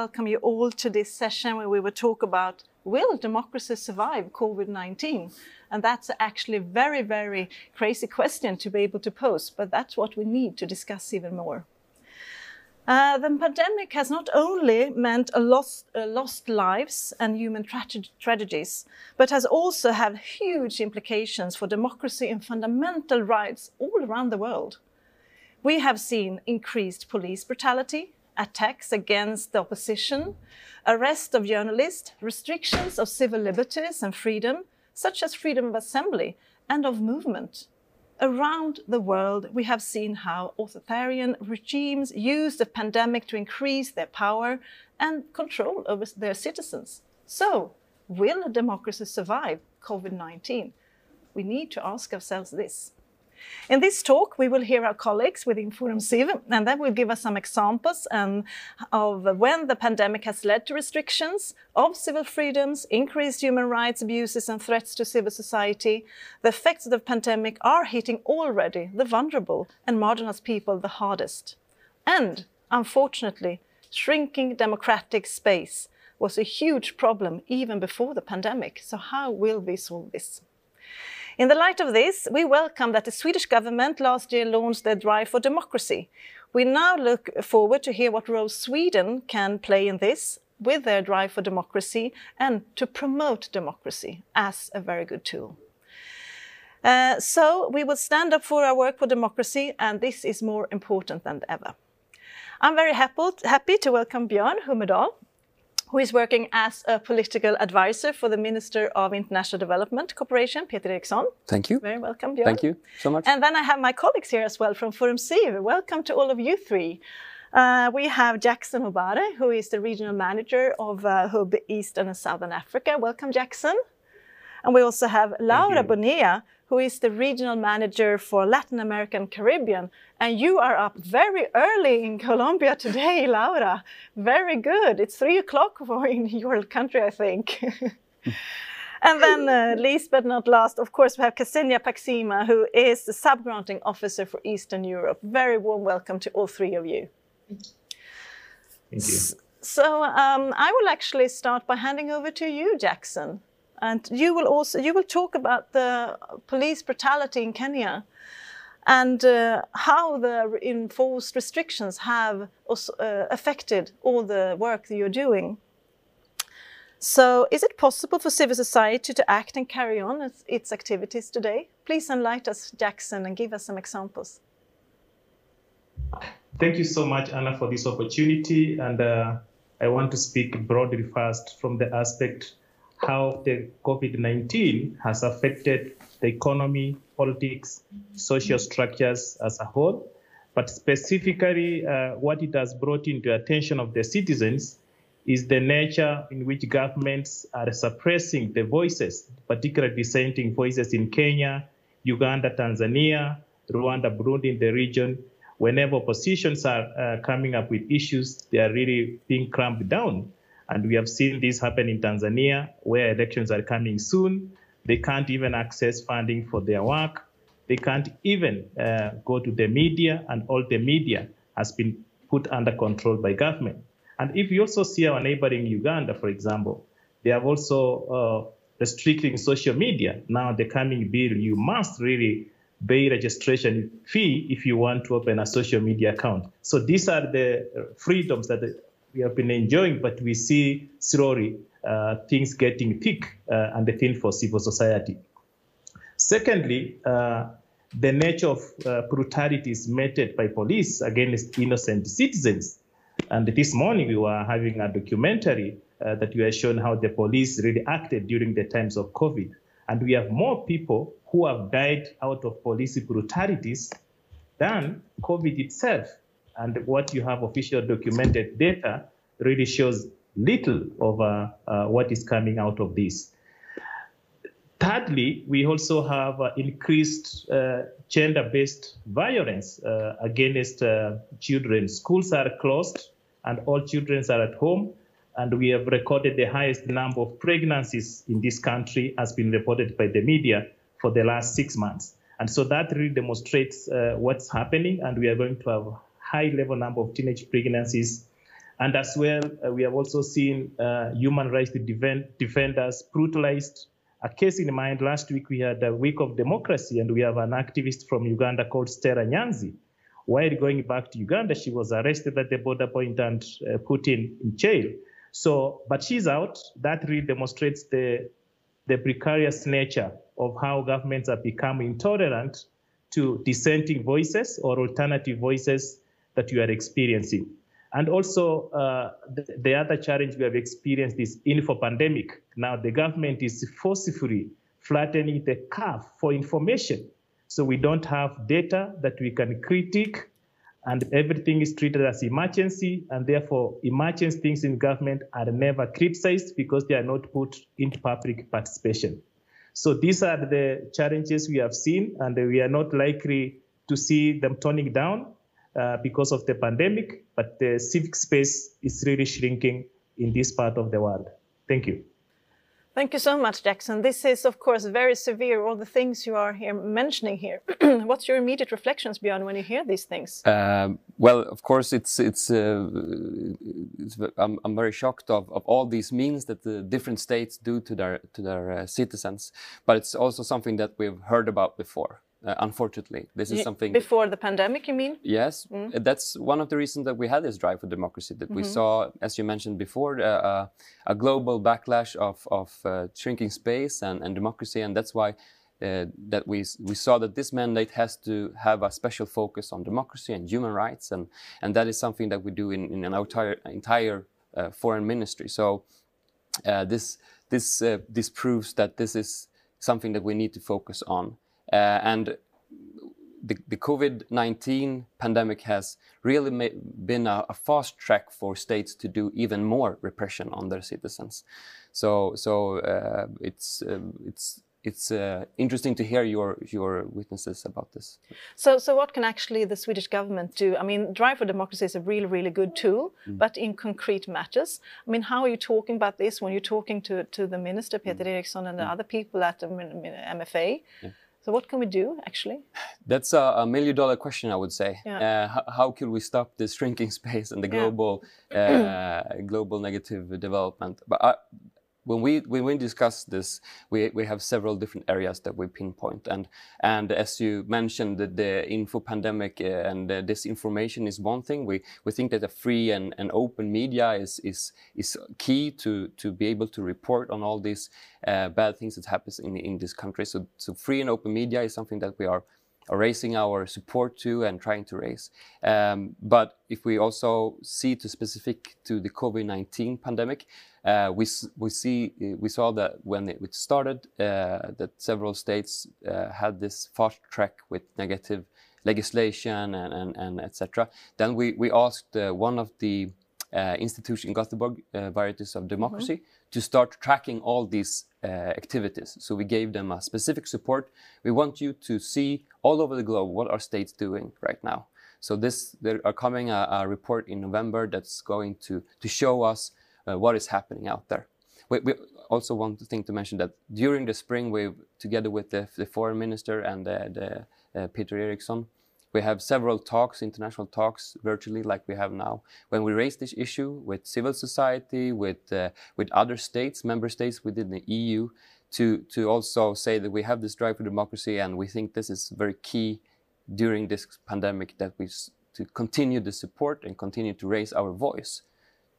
welcome you all to this session where we will talk about will democracy survive COVID-19? And that's actually a very, very crazy question to be able to pose, but that's what we need to discuss even more. Uh, the pandemic has not only meant a lost, uh, lost lives and human tra tragedies, but has also had huge implications for democracy and fundamental rights all around the world. We have seen increased police brutality, attacks against the opposition, arrest of journalists, restrictions of civil liberties and freedom, such as freedom of assembly and of movement. Around the world, we have seen how authoritarian regimes use the pandemic to increase their power and control over their citizens. So, will a democracy survive COVID 19? We need to ask ourselves this. In this talk, we will hear our colleagues within Forum Civ, and that will give us some examples um, of when the pandemic has led to restrictions of civil freedoms, increased human rights abuses and threats to civil society. The effects of the pandemic are hitting already the vulnerable and marginalized people the hardest. And, unfortunately, shrinking democratic space was a huge problem even before the pandemic. So how will we solve this? In the light of this, we welcome that the Swedish government last year launched their Drive for Democracy. We now look forward to hear what role Sweden can play in this with their Drive for Democracy and to promote democracy as a very good tool. Uh, so we will stand up for our work for democracy, and this is more important than ever. I'm very happy, to welcome Björn Humerdal, who is working as a political advisor for the Minister of International Development Cooperation, Peter Eriksson. Thank you. Very welcome, Björn. Thank you so much. And then I have my colleagues here as well from Forum Civ. Welcome to all of you three. Uh, we have Jackson Obare, who is the regional manager of uh, Hub Eastern and Southern Africa. Welcome, Jackson. And we also have Laura Bonilla, who is the regional manager for Latin America and Caribbean. And you are up very early in Colombia today, Laura. Very good. It's three o'clock in your country, I think. and then, uh, least but not last, of course, we have Ksenia Paksima, who is the sub-granting officer for Eastern Europe. Very warm welcome to all three of you. Thank you. So um, I will actually start by handing over to you, Jackson. And you will also you will talk about the police brutality in Kenya and uh, how the enforced restrictions have also, uh, affected all the work that you're doing. So, is it possible for civil society to act and carry on its, its activities today? Please enlighten us, Jackson, and give us some examples. Thank you so much, Anna, for this opportunity. And uh, I want to speak broadly first from the aspect how the COVID-19 has affected the economy, politics, social structures as a whole, but specifically uh, what it has brought into attention of the citizens is the nature in which governments are suppressing the voices, particularly dissenting voices in Kenya, Uganda, Tanzania, Rwanda, Burundi in the region. Whenever oppositions are uh, coming up with issues, they are really being clamped down. And we have seen this happen in Tanzania, where elections are coming soon. They can't even access funding for their work. They can't even uh, go to the media, and all the media has been put under control by government. And if you also see our neighboring Uganda, for example, they have also uh, restricting social media. Now, the coming bill, you must really pay registration fee if you want to open a social media account. So these are the freedoms that we have been enjoying, but we see slowly uh, things getting thick uh, and thin for civil society. Secondly, uh, the nature of uh, brutality is meted by police against innocent citizens. And this morning we were having a documentary uh, that we are shown how the police really acted during the times of COVID. And we have more people who have died out of police brutalities than COVID itself and what you have official documented data really shows little of uh, uh, what is coming out of this. Thirdly, we also have uh, increased uh, gender-based violence uh, against uh, children. Schools are closed and all children are at home. And we have recorded the highest number of pregnancies in this country has been reported by the media for the last six months. And so that really demonstrates what's happening. And we are going to have high level number of teenage pregnancies And as well, uh, we have also seen uh, human rights defend, defenders brutalized. A case in mind, last week we had a week of democracy, and we have an activist from Uganda called Stella Nyanzi. While going back to Uganda, she was arrested at the border point and uh, put in, in jail. So, but she's out. That really demonstrates the, the precarious nature of how governments have become intolerant to dissenting voices or alternative voices that you are experiencing. And also, uh, the, the, other challenge we have experienced is info pandemic. Now, the government is forcefully flattening the curve for information. So we don't have data that we can critique, and everything is treated as emergency. And therefore, emergency things in government are never criticized because they are not put into public participation. So these are the challenges we have seen, and we are not likely to see them toning down uh, because of the pandemic, but the civic space is really shrinking in this part of the world. Thank you. Thank you so much, Jackson. This is, of course, very severe, all the things you are here mentioning here. What's your immediate reflections, Björn, when you hear these things? Um, well, of course, it's, it's, uh, it's I'm, I'm, very shocked of, of all these means that the different states do to their, to their uh, citizens. But it's also something that we've heard about before. Uh, unfortunately, this is something before the pandemic. You mean? Yes, mm. that's one of the reasons that we had this drive for democracy. That mm -hmm. we mm-hmm. saw, as you mentioned before, uh, uh, a global backlash of of uh, shrinking space and, and democracy, and that's why. Uh, that we we saw that this mandate has to have a special focus on democracy and human rights, and and that is something that we do in, in an entire entire uh, foreign ministry. So this this this proves that this is something that we need to focus on. Uh, and the, the COVID-19 pandemic has really been a, a, fast track for states to do even more repression on their citizens. So, so uh, it's um, it's it's uh, interesting to hear your your witnesses about this. So, so what can actually the Swedish government do? I mean, Drive for Democracy is a really, really good tool, mm. but in concrete matters. I mean, how are you talking about this when you're talking to to the minister Peter mm. Eriksson and the mm. other people at the MFA? Yeah. So what can we do actually? That's a, a million dollar question, I would say. Yeah. Uh, how, how could we stop this shrinking space and the global yeah. uh, global negative development? But I, when we when we discuss this, we, we have several different areas that we pinpoint, and and as you mentioned, the, the info pandemic uh, and the disinformation is one thing. We we think that a free and, and open media is is is key to to be able to report on all these uh, bad things that happens in in this country. So so free and open media is something that we are raising our support to and trying to raise. Um, but if we also see to specific to the COVID-19 pandemic, uh, we we see we saw that when it started uh, that several states uh, had this fast track with negative legislation and and, and etc. Then we we asked uh, one of the uh, institution in Gothenburg, uh, Varieties of Democracy, mm -hmm. to start tracking all these activities. So we gave them a specific support. We want you to see all over the globe what are states doing right now. So this there are coming a, a report in November that's going to to show us uh, what is happening out there. We, we, also want to think to mention that during the spring, we together with the, the foreign minister and the, the uh, Peter Eriksson, we have several talks, international talks, virtually like we have now. When we raise this issue with civil society, with uh, with other states, member states within the EU, to to also say that we have this drive for democracy, and we think this is very key during this pandemic that we to continue the support and continue to raise our voice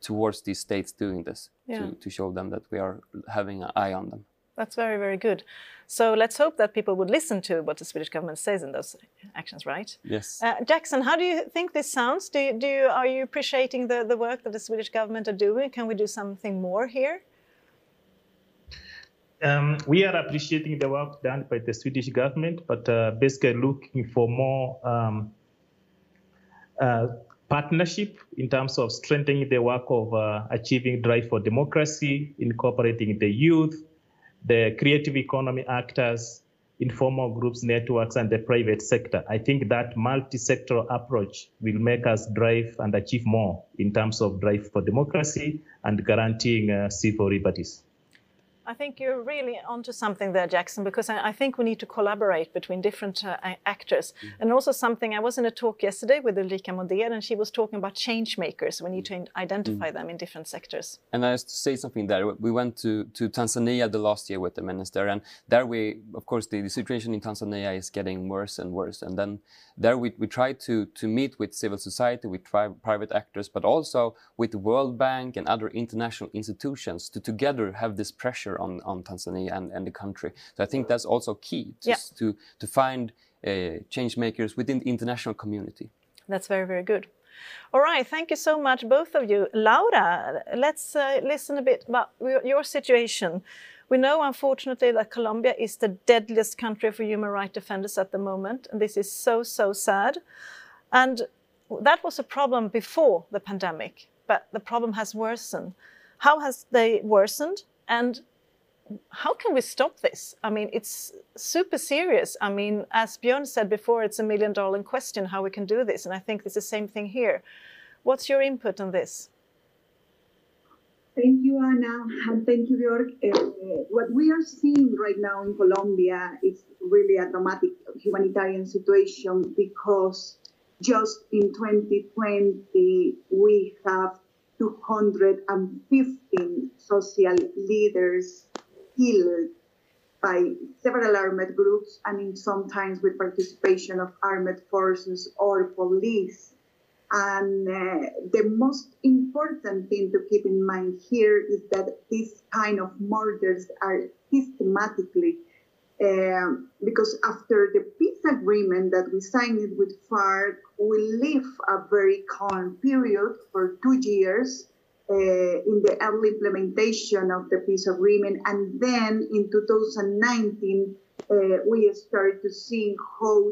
towards these states doing this yeah. to, to show them that we are having an eye on them. That's very, very good. So let's hope that people would listen to what the Swedish government says in those actions, right? Yes. Uh, Jackson, how do you think this sounds? Do you, do you, are you appreciating the, the work that the Swedish government are doing? Can we do something more here? Um, we are appreciating the work done by the Swedish government, but uh, basically looking for more um, uh, partnership in terms of strengthening the work of uh, achieving drive for democracy, incorporating the youth, the creative economy actors, informal groups, networks, and the private sector. I think that multi-sectoral approach will make us drive and achieve more in terms of drive for democracy and guaranteeing uh, civil liberties. I think you're really onto something there, Jackson, because I, I think we need to collaborate between different uh, actors. Mm. And also something, I was in a talk yesterday with Ulrika Modéer, and she was talking about change makers. We need to identify mm. them in different sectors. And I have to say something there. We went to, to Tanzania the last year with the minister, and there we, of course, the, the situation in Tanzania is getting worse and worse. And then there we, we try to, to meet with civil society, with private actors, but also with the World Bank and other international institutions to together have this pressure on, on Tanzania and, and the country. So I think that's also key to, yeah. to, to find uh, change makers within the international community. That's very, very good. All right, thank you so much, both of you. Laura, let's uh, listen a bit about your situation. We know, unfortunately, that Colombia is the deadliest country for human rights defenders at the moment, and this is so, so sad. And that was a problem before the pandemic, but the problem has worsened. How has they worsened? And how can we stop this? I mean, it's super serious. I mean, as Björn said before, it's a million dollar question how we can do this. And I think it's the same thing here. What's your input on this? Thank you, Anna, and thank you, Björk. Uh, what we are seeing right now in Colombia is really a dramatic humanitarian situation because just in 2020 we have 215 social leaders killed by several armed groups and in sometimes with participation of armed forces or police. And uh, the most important thing to keep in mind here is that these kind of murders are systematically uh, because after the peace agreement that we signed with FARC, we live a very calm period for two years uh, in the early implementation of the peace agreement. And then in 2019, uh, we started to see how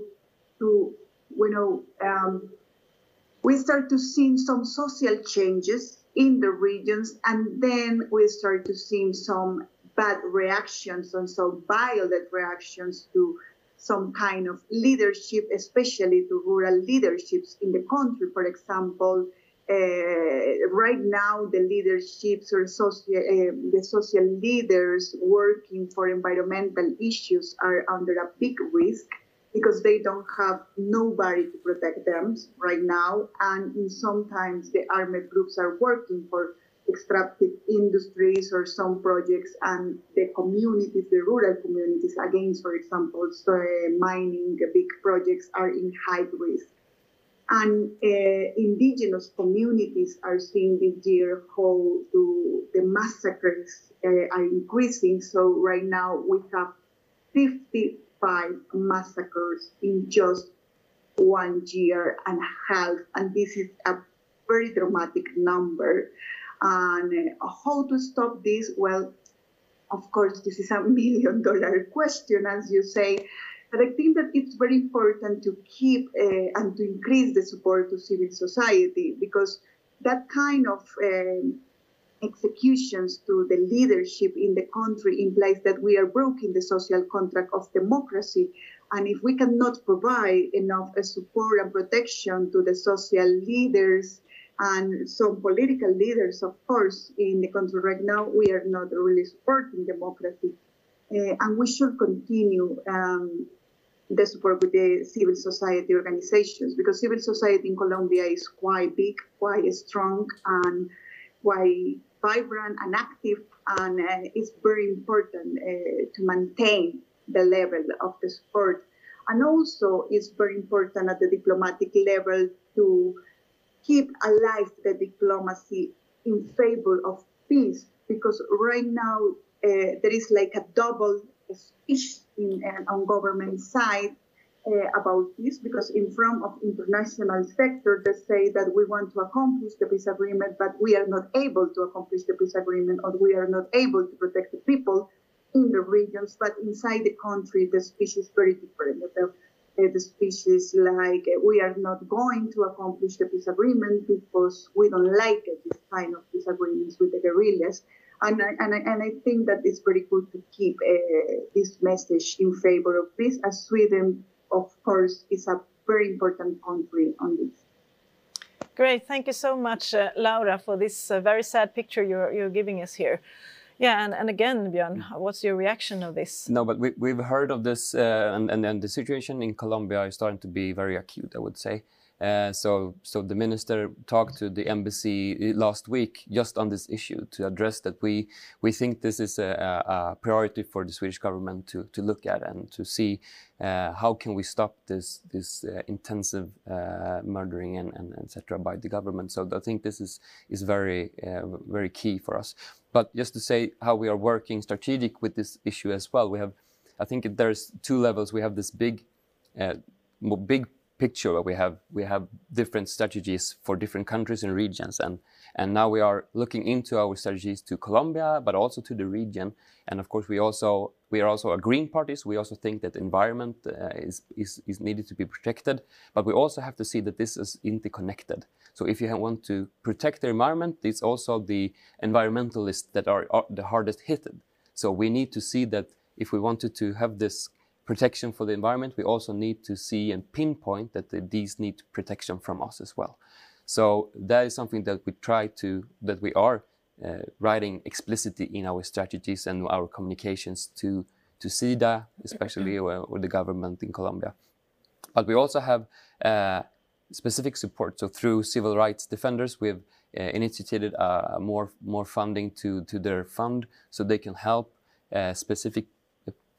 to, you know, um, we start to see some social changes in the regions, and then we start to see some bad reactions and some violent reactions to some kind of leadership, especially to rural leaderships in the country. For example, uh, right now the leaderships or social, uh, the social leaders working for environmental issues are under a big risk because they don't have nobody to protect them right now. And sometimes the armed groups are working for extractive industries or some projects and the communities, the rural communities against, for example, so, uh, mining big projects are in high risk. And uh, indigenous communities are seeing this year how the, the massacres uh, are increasing. So right now we have 50 five massacres in just one year and a half. And this is a very dramatic number. And uh, how to stop this? Well, of course, this is a million dollar question, as you say. But I think that it's very important to keep uh, and to increase the support to civil society because that kind of um, executions to the leadership in the country implies that we are breaking the social contract of democracy. And if we cannot provide enough support and protection to the social leaders and some political leaders, of course, in the country right now, we are not really supporting democracy. Uh, and we should continue um, the support with the civil society organizations because civil society in Colombia is quite big, quite strong, and quite vibrant and active, and uh, it's very important uh, to maintain the level of the support. And also, it's very important at the diplomatic level to keep alive the diplomacy in favor of peace, because right now uh, there is like a double speech in, uh, on government side uh, about this because in front of international sector they say that we want to accomplish the peace agreement but we are not able to accomplish the peace agreement or we are not able to protect the people in the regions but inside the country the speech is very different. The, uh, the species like uh, we are not going to accomplish the peace agreement because we don't like this kind of disagreements with the guerrillas. And I, and I, and I think that it's very good to keep uh, this message in favor of peace as Sweden of course, is a very important country on this. Great, thank you so much, uh, Laura, for this uh, very sad picture you're, you're giving us here. Yeah, and, and again, Björn, what's your reaction of this? No, but we, we've heard of this, uh, and, and, and the situation in Colombia is starting to be very acute, I would say. Uh, so, so the minister talked to the embassy last week just on this issue to address that we we think this is a, a priority for the Swedish government to to look at and to see uh, how can we stop this this uh, intensive uh, murdering and, and etc. by the government. So I think this is is very uh, very key for us. But just to say how we are working strategic with this issue as well, we have I think there's two levels. We have this big big picture where we have we have different strategies for different countries and regions. And and now we are looking into our strategies to Colombia but also to the region. And of course we also we are also a green parties we also think that environment uh, is, is is needed to be protected. But we also have to see that this is interconnected. So if you want to protect the environment it's also the environmentalists that are, are the hardest hit. So we need to see that if we wanted to have this protection for the environment, we also need to see and pinpoint that the, these need protection from us as well. So that is something that we try to, that we are uh, writing explicitly in our strategies and our communications to, to SIDA, especially or, or the government in Colombia. But we also have uh, specific support. So through civil rights defenders, we've uh, initiated uh, more more funding to to their fund so they can help uh, specific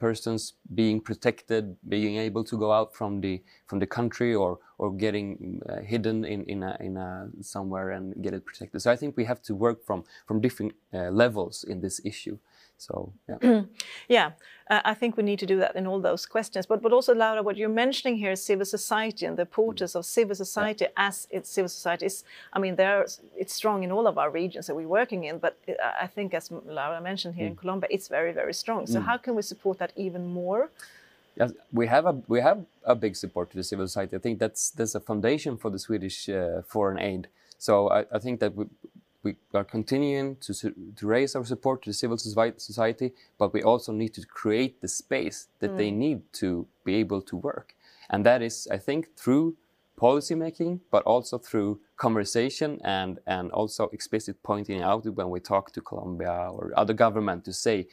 persons being protected, being able to go out from the from the country or or getting uh, hidden in in a, in a somewhere and get it protected. So I think we have to work from from different uh, levels in this issue. So yeah, yeah, uh, I think we need to do that in all those questions. But but also, Laura, what you're mentioning here is civil society and the importance of civil society yeah. as it's civil society is. I mean, there it's strong in all of our regions that we're working in. But I think, as Laura mentioned here mm. in Colombia, it's very very strong. So mm. how can we support that even more? Yes, we have a we have a big support to the civil society. I think that's that's a foundation for the Swedish uh, foreign aid. So I, I think that we, we are continuing to, to raise our support to the civil society, but we also need to create the space that mm. they need to be able to work. And that is, I think, through policy making, but also through conversation and, and also explicit pointing out when we talk to Colombia or other government to say,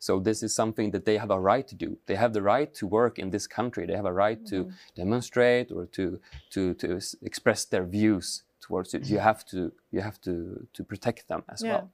so this is something that they have a right to do. They have the right to work in this country. They have a right mm. to demonstrate or to, to, to express their views towards it, you have to you have to to protect them as yeah. well.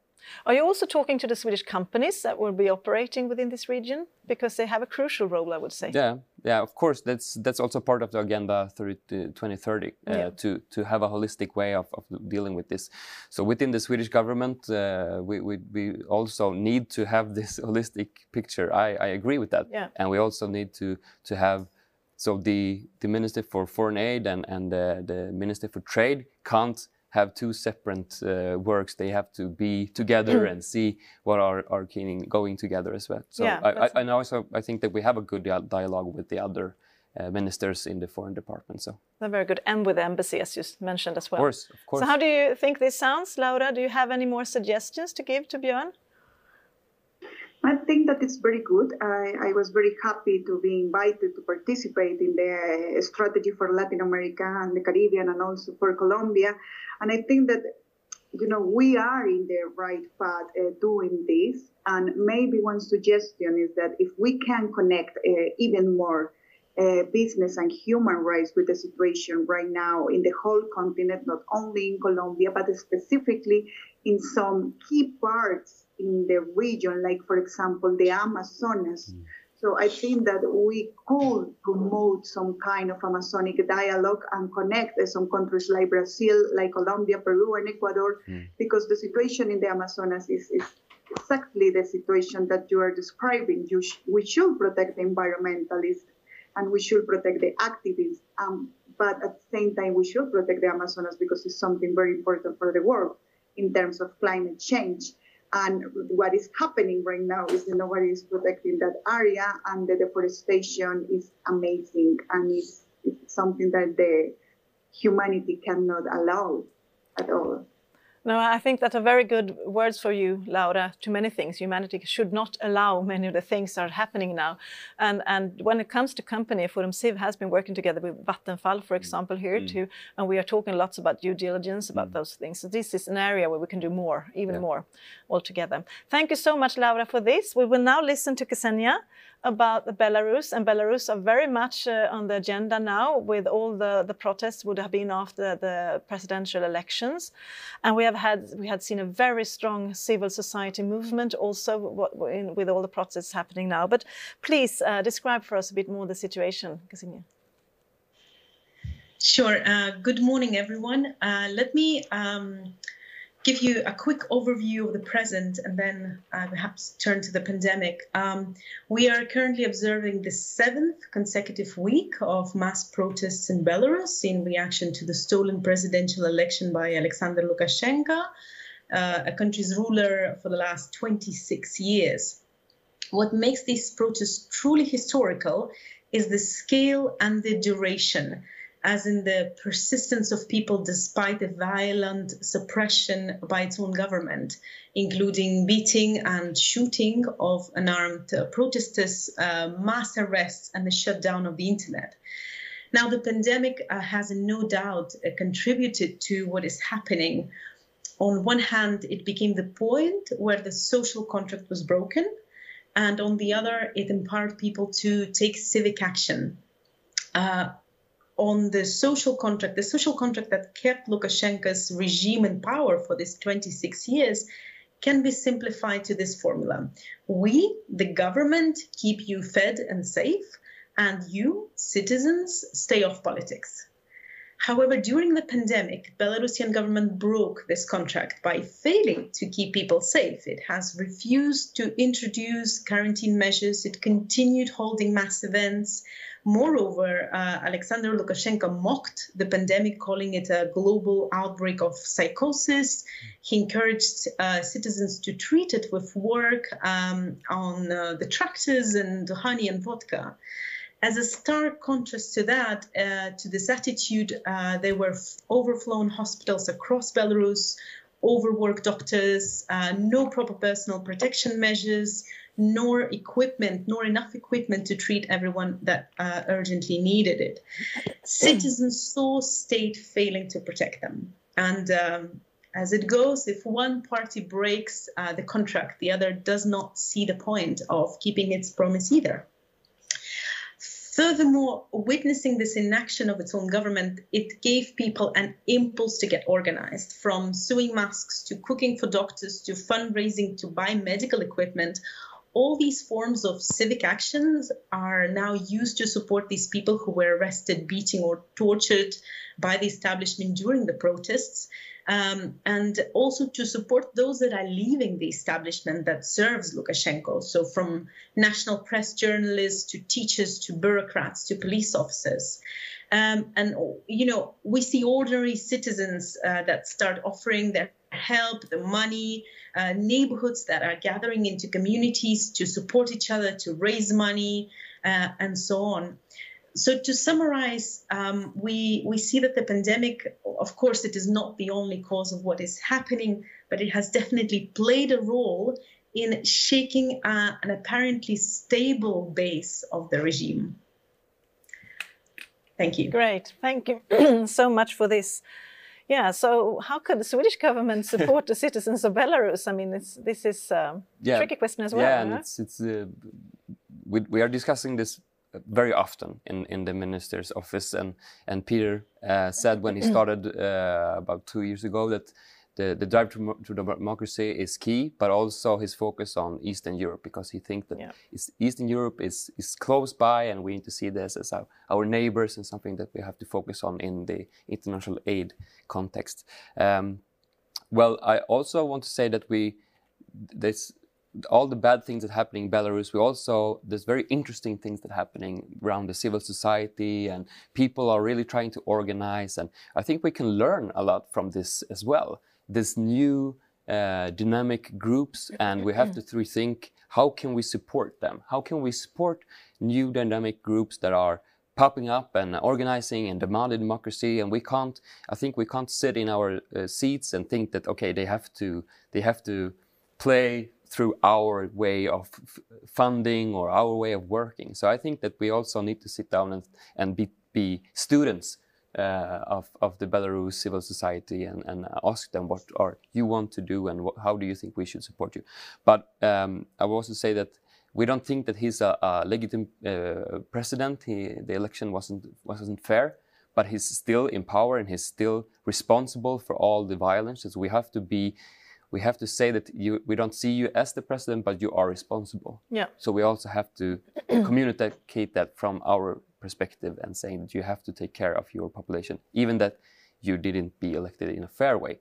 Are you also talking to the Swedish companies that will be operating within this region because they have a crucial role, I would say? Yeah, yeah, of course. That's that's also part of the agenda 30, 2030 uh, yeah. to to have a holistic way of, of dealing with this. So within the Swedish government, uh, we, we we also need to have this holistic picture. I I agree with that. Yeah. and we also need to to have so the, the Minister for Foreign Aid and, and the, the Minister for Trade can't have two separate uh, works. They have to be together and see what are, are going together as well. So yeah, I, I, and also I think that we have a good dialogue with the other uh, ministers in the foreign department. So they're very good, and with the embassy, as you mentioned as well. Of course, of course. So how do you think this sounds, Laura? Do you have any more suggestions to give to Björn? I think that it's very good. I, I, was very happy to be invited to participate in the strategy for Latin America and the Caribbean and also for Colombia. And I think that, you know, we are in the right path uh, doing this. And maybe one suggestion is that if we can connect uh, even more uh, business and human rights with the situation right now in the whole continent, not only in Colombia, but specifically in some key parts in the region, like, for example, the Amazonas. Mm. So I think that we could promote some kind of Amazonic dialogue and connect some countries like Brazil, like Colombia, Peru, and Ecuador, mm. because the situation in the Amazonas is, is, exactly the situation that you are describing. You sh- we should protect the environmentalists and we should protect the activists. Um, but at the same time, we should protect the Amazonas because it's something very important for the world in terms of climate change. And what is happening right now is nobody is protecting that area, and the deforestation is amazing, and it's, it's something that the humanity cannot allow at all. No, I think that are very good words for you, Laura, to many things. Humanity should not allow many of the things that are happening now. And, and when it comes to company, Forum Civ has been working together with Vattenfall, for example, here mm. too. And we are talking lots about due diligence, about mm. those things. So this is an area where we can do more, even yeah. more altogether. Thank you so much, Laura, for this. We will now listen to Ksenia about Belarus, and Belarus are very much uh, on the agenda now with all the, the protests would have been after the presidential elections. And we have had we had seen a very strong civil society movement also with all the protests happening now. But please uh, describe for us a bit more the situation, Ksenia. Sure. Uh, good morning, everyone. Uh, let me um, give you a quick overview of the present and then uh, perhaps turn to the pandemic. Um, we are currently observing the seventh consecutive week of mass protests in Belarus in reaction to the stolen presidential election by Alexander Lukashenko, uh, a country's ruler for the last 26 years. What makes these protests truly historical is the scale and the duration as in the persistence of people despite the violent suppression by its own government, including beating and shooting of unarmed protesters, uh, mass arrests, and the shutdown of the internet. Now, the pandemic uh, has no doubt uh, contributed to what is happening. On one hand, it became the point where the social contract was broken, and on the other, it empowered people to take civic action. Uh, on the social contract, the social contract that kept Lukashenko's regime in power for these 26 years, can be simplified to this formula. We, the government, keep you fed and safe, and you, citizens, stay off politics. However, during the pandemic, Belarusian government broke this contract by failing to keep people safe. It has refused to introduce quarantine measures. It continued holding mass events. Moreover, uh, Alexander Lukashenko mocked the pandemic, calling it a global outbreak of psychosis. He encouraged uh, citizens to treat it with work um, on uh, the tractors and honey and vodka. As a stark contrast to that, uh, to this attitude, uh, there were overflown hospitals across Belarus, overworked doctors, uh, no proper personal protection measures, nor equipment, nor enough equipment to treat everyone that uh, urgently needed it. Citizens saw state failing to protect them. And um, as it goes, if one party breaks uh, the contract, the other does not see the point of keeping its promise either. Furthermore, witnessing this inaction of its own government, it gave people an impulse to get organized from sewing masks to cooking for doctors to fundraising to buy medical equipment all these forms of civic actions are now used to support these people who were arrested, beaten, or tortured by the establishment during the protests. Um, and also to support those that are leaving the establishment that serves Lukashenko. So, from national press journalists to teachers to bureaucrats to police officers. Um, and, you know, we see ordinary citizens uh, that start offering their help, the money, uh, neighborhoods that are gathering into communities to support each other, to raise money, uh, and so on. So to summarize, um, we we see that the pandemic, of course, it is not the only cause of what is happening, but it has definitely played a role in shaking uh, an apparently stable base of the regime. Thank you. Great, thank you so much for this. Yeah, so how could the Swedish government support the citizens of Belarus? I mean, this is a yeah. tricky question as well. Yeah, and it's, it's uh, we, we are discussing this very often in, in the minister's office. And, and Peter uh, said when he started uh, about two years ago that the, the drive to, to democracy is key, but also his focus on Eastern Europe because he thinks that yeah. Eastern Europe is, is close by and we need to see this as our, our neighbors and something that we have to focus on in the international aid context. Um, well, I also want to say that we, this, all the bad things that are happening in Belarus, we also, there's very interesting things that are happening around the civil society and people are really trying to organize. And I think we can learn a lot from this as well this new uh, dynamic groups and we have to rethink how can we support them? How can we support new dynamic groups that are popping up and organizing and demanding democracy? And we can't i think we can't sit in our uh, seats and think that okay they have to they have to play through our way of funding or our way of working. So i think that we also need to sit down and, and be, be students uh, of, of the Belarus civil society and, and ask them what are you want to do and what, how do you think we should support you. But um, I will also say that we don't think that he's a, a legitimate uh, president. He, the election wasn't wasn't fair, but he's still in power and he's still responsible for all the violence. So we have to be, we have to say that you we don't see you as the president, but you are responsible. Yeah. So we also have to communicate that from our perspective and saying that you have to take care of your population, even that you didn't be elected in a fair way.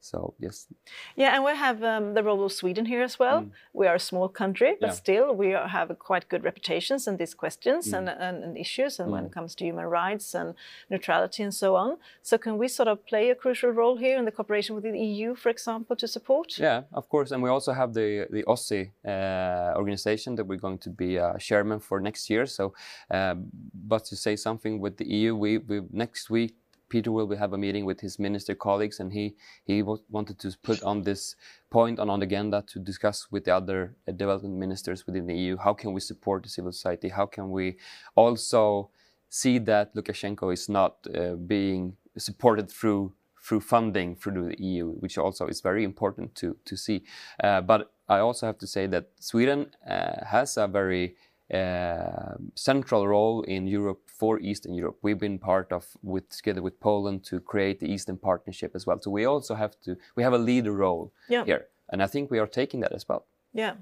So yes. Yeah, and we have um, the role of Sweden here as well. Mm. We are a small country, but yeah. still we are, have quite good reputations in these questions mm. and, and, and, issues, and mm. when it comes to human rights and neutrality and so on. So can we sort of play a crucial role here in the cooperation with the EU, for example, to support? Yeah, of course. And we also have the the OSCE uh, organization that we're going to be a chairman for next year. So, um, but to say something with the EU, we, we next week Peter will have a meeting with his minister colleagues, and he he wanted to put on this point on on the agenda to discuss with the other uh, development ministers within the EU. How can we support the civil society? How can we also see that Lukashenko is not uh, being supported through through funding through the EU, which also is very important to to see. Uh, but I also have to say that Sweden uh, has a very uh, central role in Europe for Eastern Europe. We've been part of, with together with Poland, to create the Eastern Partnership as well. So we also have to, we have a leader role yeah. here, and I think we are taking that as well. Yeah,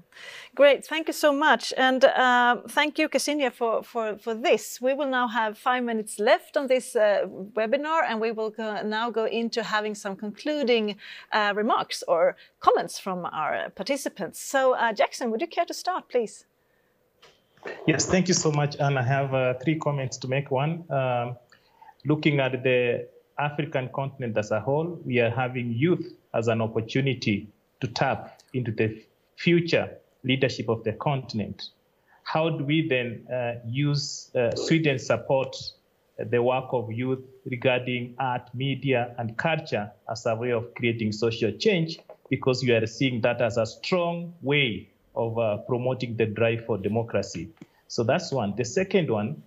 great. Thank you so much. And uh, thank you, Ksenia, for, for, for this. We will now have five minutes left on this uh, webinar, and we will go, now go into having some concluding uh, remarks or comments from our participants. So, uh, Jackson, would you care to start, please? Yes, thank you so much. And I have uh, three comments to make. One, um, looking at the African continent as a whole, we are having youth as an opportunity to tap into the future leadership of the continent. How do we then uh, use uh, Sweden's support uh, the work of youth regarding art, media, and culture as a way of creating social change? Because we are seeing that as a strong way of uh, promoting the drive for democracy. So that's one. The second one,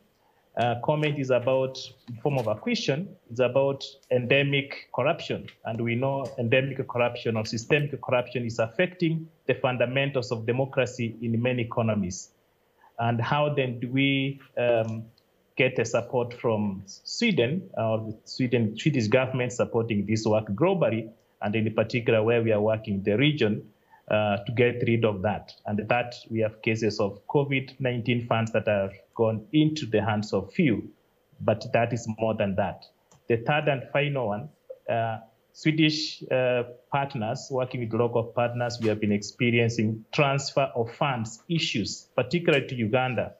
uh, comment is about form of a question It's about endemic corruption and we know endemic corruption or systemic corruption is affecting the fundamentals of democracy in many economies and how then do we um, get a support from sweden or sweden swedish government supporting this work globally and in particular where we are working the region uh, to get rid of that. And that we have cases of COVID-19 funds that have gone into the hands of few, but that is more than that. The third and final one, uh, Swedish uh, partners, working with local partners, we have been experiencing transfer of funds issues, particularly to Uganda,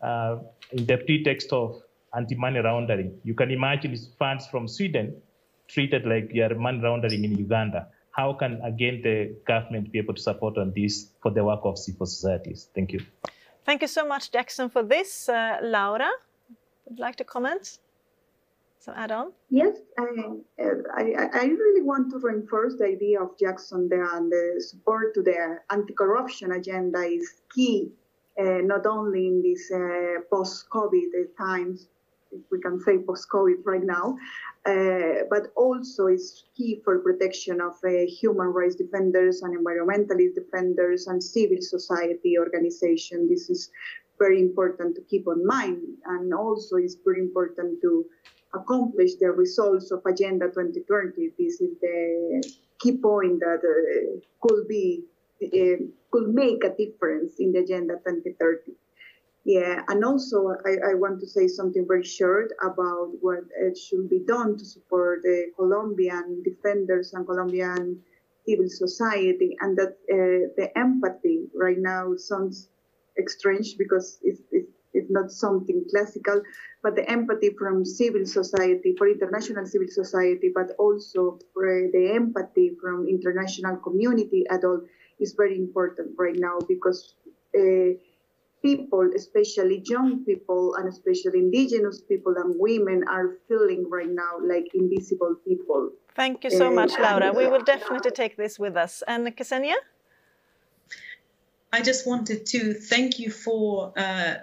uh, in the pretext of anti-money laundering. You can imagine funds from Sweden treated like they are money laundering in Uganda how can again the government be able to support on this for the work of civil societies? Thank you. Thank you so much, Jackson, for this. Uh, Laura, would like to comment? So add on? Yes, I, I, I, really want to reinforce the idea of Jackson there and the support to the anti-corruption agenda is key, uh, not only in these uh, post-COVID times, we can say post-COVID right now, uh, but also is key for protection of uh, human rights defenders and environmentalist defenders and civil society organizations. This is very important to keep in mind, and also it's very important to accomplish the results of Agenda 2030. This is the key point that uh, could be uh, could make a difference in the Agenda 2030. Yeah, and also I, I, want to say something very short about what should be done to support the Colombian defenders and Colombian civil society, and that uh, the empathy right now sounds strange because it's, it's, it's not something classical, but the empathy from civil society, for international civil society, but also for the empathy from international community at all is very important right now because. Uh, people, especially young people and especially indigenous people and women are feeling right now like invisible people. Thank you so much, Laura. We will definitely take this with us. And Ksenia? I just wanted to thank you for uh,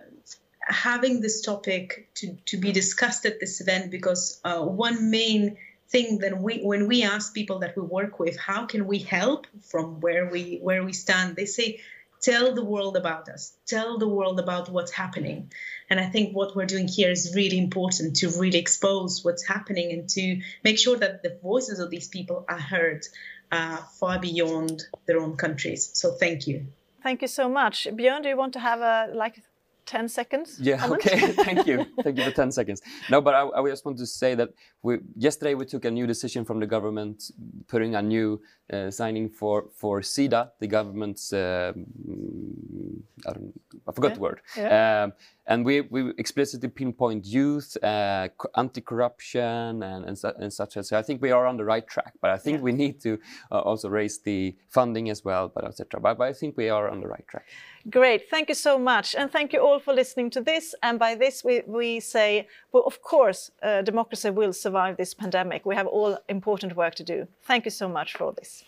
having this topic to, to be discussed at this event because uh, one main thing that we when we ask people that we work with how can we help from where we where we stand they say tell the world about us tell the world about what's happening. And i think what we're doing here is really important to really expose what's happening and to make sure that the voices of these people are heard uh, far beyond their own countries. So thank you. Thank you so much. Björn do you want to have a like 10 seconds yeah okay thank you thank you for 10 seconds no but I, I, just want to say that we yesterday we took a new decision from the government putting a new uh, signing for for sida the government's uh, I, I, forgot yeah. the word yeah. um, and we, we explicitly pinpoint youth uh, anti-corruption and, and, su and, such as so i think we are on the right track but i think yeah. we need to uh, also raise the funding as well but etc but, but i think we are on the right track Great, thank you so much. And thank you all for listening to this. And by this, we, we say, well, of course, uh, democracy will survive this pandemic. We have all important work to do. Thank you so much for all this.